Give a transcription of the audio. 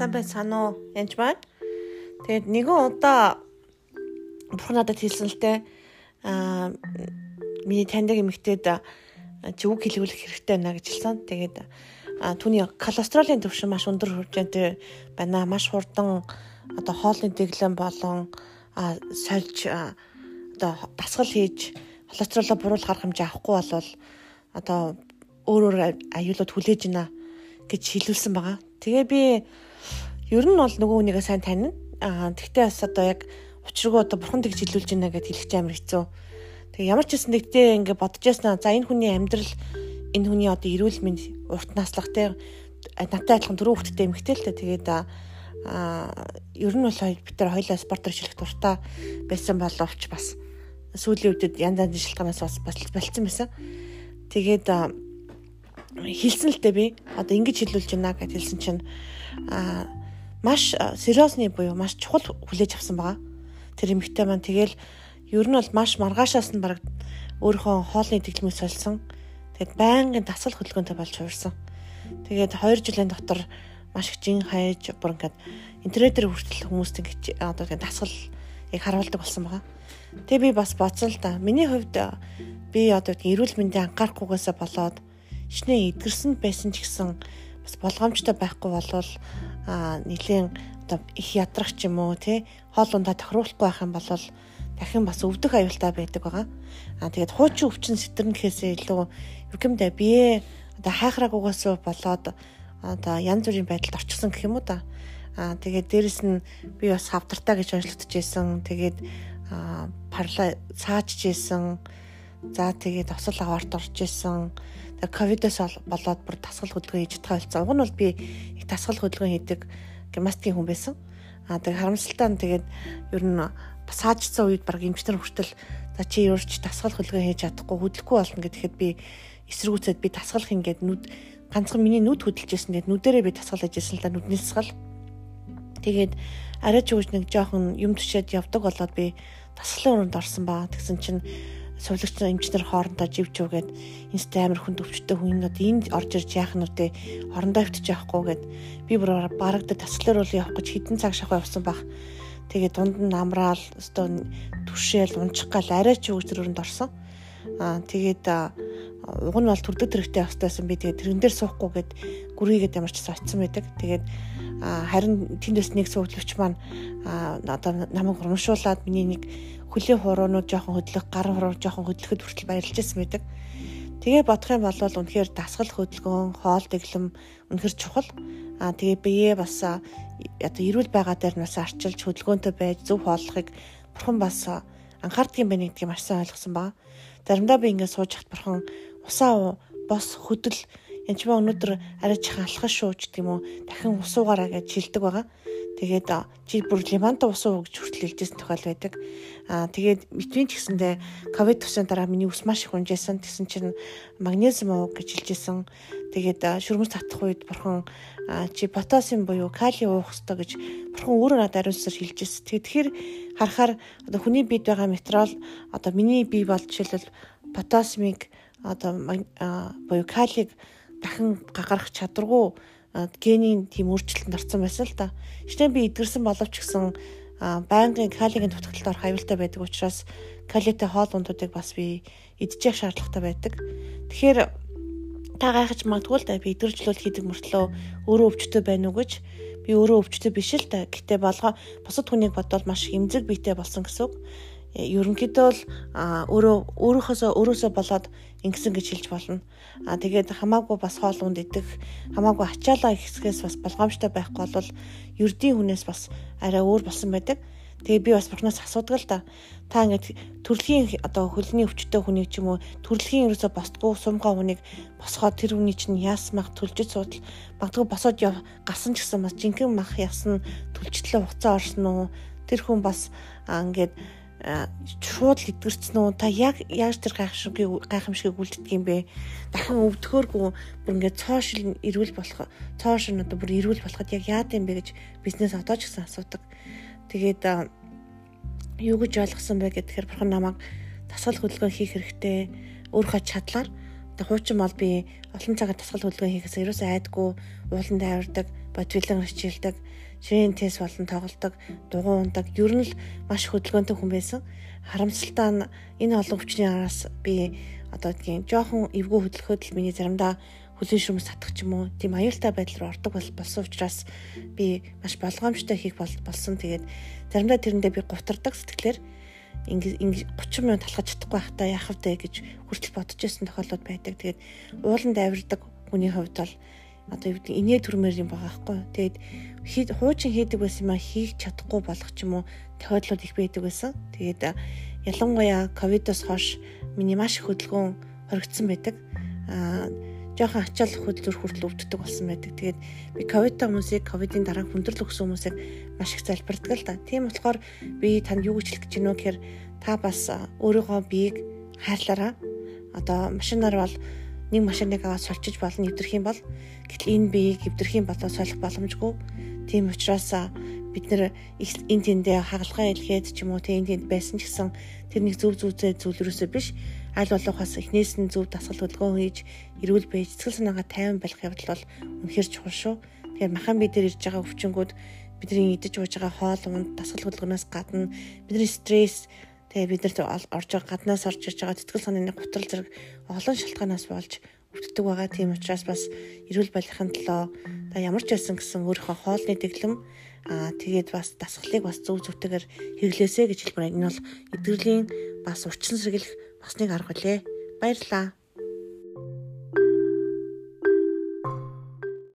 сайн байцгаана уу? Янж байна. Тэгээд нэгэн удаа бурхан надад хэлсэн л те аа миний таньдаг эмэгтэйд чи үг хэлгүүлэх хэрэгтэй байна гэж хэлсэн. Тэгээд түүний колестеролын түвшин маш өндөр хурцтай байна. Маш хурдан одоо хоолны дэглэм болон сольж одоо дасгал хийж холестеролоо буруулах арга хэмжээ авахгүй болвол одоо өөр өөр аюулууд хүлээж гинэ гэж хэлүүлсэн байгаа. Тэгээ би ер нь бол нөгөө хүнийгээ сайн танина. Аа тэгтээ бас одоо яг учиргүй одоо бурхан тэгж хэлүүлж байна гэдээ хэлэх амар хэцүү. Тэгээ ямар ч гэсэн тэгтээ ингээ бодож яснаа. За энэ хүний амьдрал энэ хүний одоо эрүүл мэнд урт наслахтай надтай адилхан дөрөв хүүхэдтэй эмэгтэй л тэ тэгээд аа ер нь бол бид нар хоёлаа спортоор шилэх дуртай байсан боловч бас сүүлийн үедэд янз янзын шалтгаанаас бас болцсон байсан. Тэгээд хэлсэн л дээ би одоо ингэж хэлүүлж байна гэж хэлсэн чинь а маш сериосны буюу маш чухал хүлээж авсан байгаа. Тэр эмэгтэй маань тэгэл ер нь бол маш маргаашаас нь баг өөрийнхөө хоолны дэглэмийг сольсон. Тэгэд байнгын дасгал хөдөлгөөнтэй болж хувирсан. Тэгээд 2 жилийн дотор маш их жин хайж бүр ингээд интернетээр хүртэл хүмүүст ингэж одоо дасгал яг харуулдаг болсон байгаа. Тэгээ би бас бодсон л да. Миний хувьд би одоо эрүүл мэндийн анхаарахгүйгээсээ болоод шинэ эдгэрсэн байсан ч гэсэн бас болгоомжтой байхгүй болвол нэлийн одоо их ядрах ч юм уу тий хоол ундаа тохируулахгүй байх юм бол дахин бас өвдөх аюултай байдаг байгаа. А тэгээд хуучин өвчин сэтэрнэхээсээ илүү югэмдэ бие одоо хайхраагугаас болоод одоо янз бүрийн байдалд орчихсон гэх юм уу да. Аа тэгээд дээрэс нь би бас хавтартай гэж ойлгогдож байсан. Тэгээд аа парла цаажж исэн. За тэгээд осол аваарт орж исэн ковидос болоод бүр тасгал хөдөлгөөн хийж чадхаа болсон. Уг нь бол би их тасгал хөдөлгөөн хийдэг гимнастикийн хүн байсан. Аа тэгээ харамсалтай нь тэгээд ер нь бас хаажсан үед баг эмчнэр хүртэл за чи ерөөч тасгал хөдөлгөөн хийж чадахгүй хөдлөхгүй болно гэхэд би эсэргүүцээд би тасгалах ингээд нүд ганцхан миний нүд хөдөлж байсан. Тэгээд нүдэрээ би тасгал хийж байсан л да нүдний сгал. Тэгээд арай ч үгүй нэг жоохон юм төшөөд явдаг болоод би тасгалын өрөнд орсон баа. Тэгсэн чинь сувлагч эмчнэр хоорондоо живж үгээд инст амар хүн төвчтэй хүн одоо энд орж ирж яах нь үтэй хорондоо өвтөж яахгүй гэд би бүр барагдад тасгалаар уул явах гэж хитэн цаг шахав явсан баг. Тэгээ дунд нь намраал өстөө түшээл унчих гал арай ч өгчрөөрөнд орсон. Аа тэгээд уг нь бол төрдөг тэрэгтэй явстайсан би тэгээд тэрэн дээр суухгүй гэд гүрийгээд ямар ч очсон байдаг. Тэгээд харин тэндээс нэг суугдлч маань одоо намайг урамшуулад миний нэг хөлийн хуруунууд жоохон хөдлөх, гар хуруу жоохон хөдлөхөд хүртэл баярлж байсан байдаг. Тэгээ бодох юм бол үнэхээр дасгал хөдөлгөөн, хоол дэглэм үнэхээр чухал. Аа тэгээ бие бас одоо эрүүл байгаа дээр нас арчилж хөдөлгөөнтэй байж зөв хооллохыг бурхан бас анхаардгийн байна гэдгийг маш сайн ойлгосон ба. Заримдаа би ингээд сууж хат бурхан усаа бос хөдөл энэ ч өнөөдөр арай чихэн алхах шүү гэдэг юм уу дахин ус уугаараа гэж шилдэг байгаа. Тэгээд чи бүр лиманта ус уу гэж хүртэл хэлжсэн тохиол байдаг. Аа тэгээд витамин ч гэсэндээ ковид тусын дараа миний ус маш их унжсэн. Тэгсэн чинь магнезиум уу гэж хэлжсэн. Тэгээд шүрмэс татах үед бурхан чи потасиум буюу кали уух хэрэгтэй гэж бурхан өөрөө надад ариунсаар хэлжсэн. Тэгэхээр харахаар одоо хүний биед байгаа материал одоо миний бие бол жишээлбэл потасимыг одоо буюу калийг дахин гагарах чадваргүй генийн тийм өөрчлөлтөнд орсон байсан л да. Шинэ би эдгэрсэн боловч гэсэн байнгын калигийн дутагталд орох аюултай байдаг учраас калитай хоол ундуудыг бас би идчих шаардлагатай байдаг. Тэгэхээр та гайхаж магадгүй л да би эдгэржлүүл хийдэг мөртлөө өөрөө өвчтөй байна уу гэж би өөрөө өвчтөй биш л да. Гэтэ болгоо бусад хүнийг бодвол маш эмзэг биетэй болсон гэсэн үг ерөнхийдөө л өөрөө өөрөөсөө өөрөөсөө болоод ингэсэн гэж хэлж болно. А тэгээд хамаагүй бас хоол унд идэх, хамаагүй ачаалаа ихсгээс бас болгоомжтой байхгүй бол ердийн хүнээс бас арай өөр болсон байдаг. Тэгээ би бас бурхнаас асуудаг л да. Та ингээд төрөлхийн одоо хөлний өвчтөй хүнийг ч юм уу төрөлхийн ерөөсө босдгоо сумгаа хүнийг босгоод тэр хүний чинь яасмах төлжөж суудал магадгүй босоод яв гарсан ч гэсэн бас жинхэнэ мах ясна төлжтлээ хуцаа орсон уу тэр хүн бас ингээд шууд л идгэрсэн үү та яг яаж тэр гайхамшиг гайхамшигыг үлддэг юм бэ? Дахин өвдөхөөргүй бүр ингээд цоошил эрүүл болох цоош нь одоо бүр эрүүл болоход яг яад юм бэ гэж бизнес одоо ч гэсэн асуудаг. Тэгээд юу гэж ойлгосон бэ гэхээр бурхан намайг тасгал хөдөлгөөн хийх хэрэгтэй өөрийнхөө чадлаар. Одоо хуучин бол би олон цагаар тасгал хөдөлгөөн хийхээс ерөөсөө айдгүй уулан тайвардаг бодвилан хичээлдэг, ширийн тест болон тоглодог, дугуй ундаг. Ер нь л маш хөдөлгөөнтэй хүн байсан. Харамсалтай нь энэ олон өвчний араас би одоо тийм жоохон эвгүй хөдөлгөөд л миний заримдаа хүлэн шүмс татах ч юм уу тийм аюултай байдал руу ордог болсон учраас би маш болгоомжтой хийх болсон. Тэгээд заримдаа тэрэндээ би гутардаг сэтгэлээр ингээ 30 минут талхаж чадахгүй байхдаа яах вэ гэж хүртэл бодож байсан тохиолдод байдаг. Тэгээд ууланд авирдаг хүний хувьд бол одоо юу гэдэг инээ төрмөр юм байгаа байхгүй. Тэгээд хий хуучин хийдэг байсан юм а хийх чадахгүй болох ч юм уу тохиолдлууд их байдаг байсан. Тэгээд ялангуяа ковидоос хойш миний маш их хөдөлгөөн хоригдсан байдаг. Аа жоохон ачаал хөдлөр хүртэл өвддөг болсон байдаг. Тэгээд би ковидтай хүмүүсийг ковидын дараа хүндрэл өгсөн хүмүүсийг маш их залбирдаг л да. Тийм болохоор би танд юу гэж хэлэх гэж байна вэ гэхээр та бас өөрийнхөө биеийг хайрлаараа. Одоо машинаар бол нэг машиныг аваад сольчиж болно нэвтрэх юм бол гэтэл энэ биеийг нэвтрэх юм болоо солих боломжгүй. Тийм учраас бид нэр энэ тэндээ хагалгаа илгээд ч юм уу тийм тэнд байсан ч гэсэн тэр нэг зөв зүйтэй зүйлрөөсөө биш аль болох бас эхнээс нь зөв дасгал хөдөлгөөн хийж эрүүл байж сэтгэл санаагаа тайван байх явдал бол үнэхэр чухал шүү. Тэгэхээр махан бид нар ирж байгаа өвчнгүүд бидний идэж ууж байгаа хоол унд дасгал хөдөлгөөнөөс гадна бидний стресс Тэгээ бид нарт орж байгаа гаднаас орж иж байгаа тэтгэл санааны гутрал зэрэг олон шалтгаанаас болж өвддөг байгаа. Тийм учраас бас эрүүл байхын төлөө та ямар ч байсан гэсэн өөрийнхөө хоолны дэглэм аа тэгээд бас дасгалыг бас зөв зөвтэйгээр хэрэглээсэй гэж хэлмээр. Энэ бол эдгэрлийн бас урчин сэргийлэх бас нэг арга үлээ. Баярлалаа.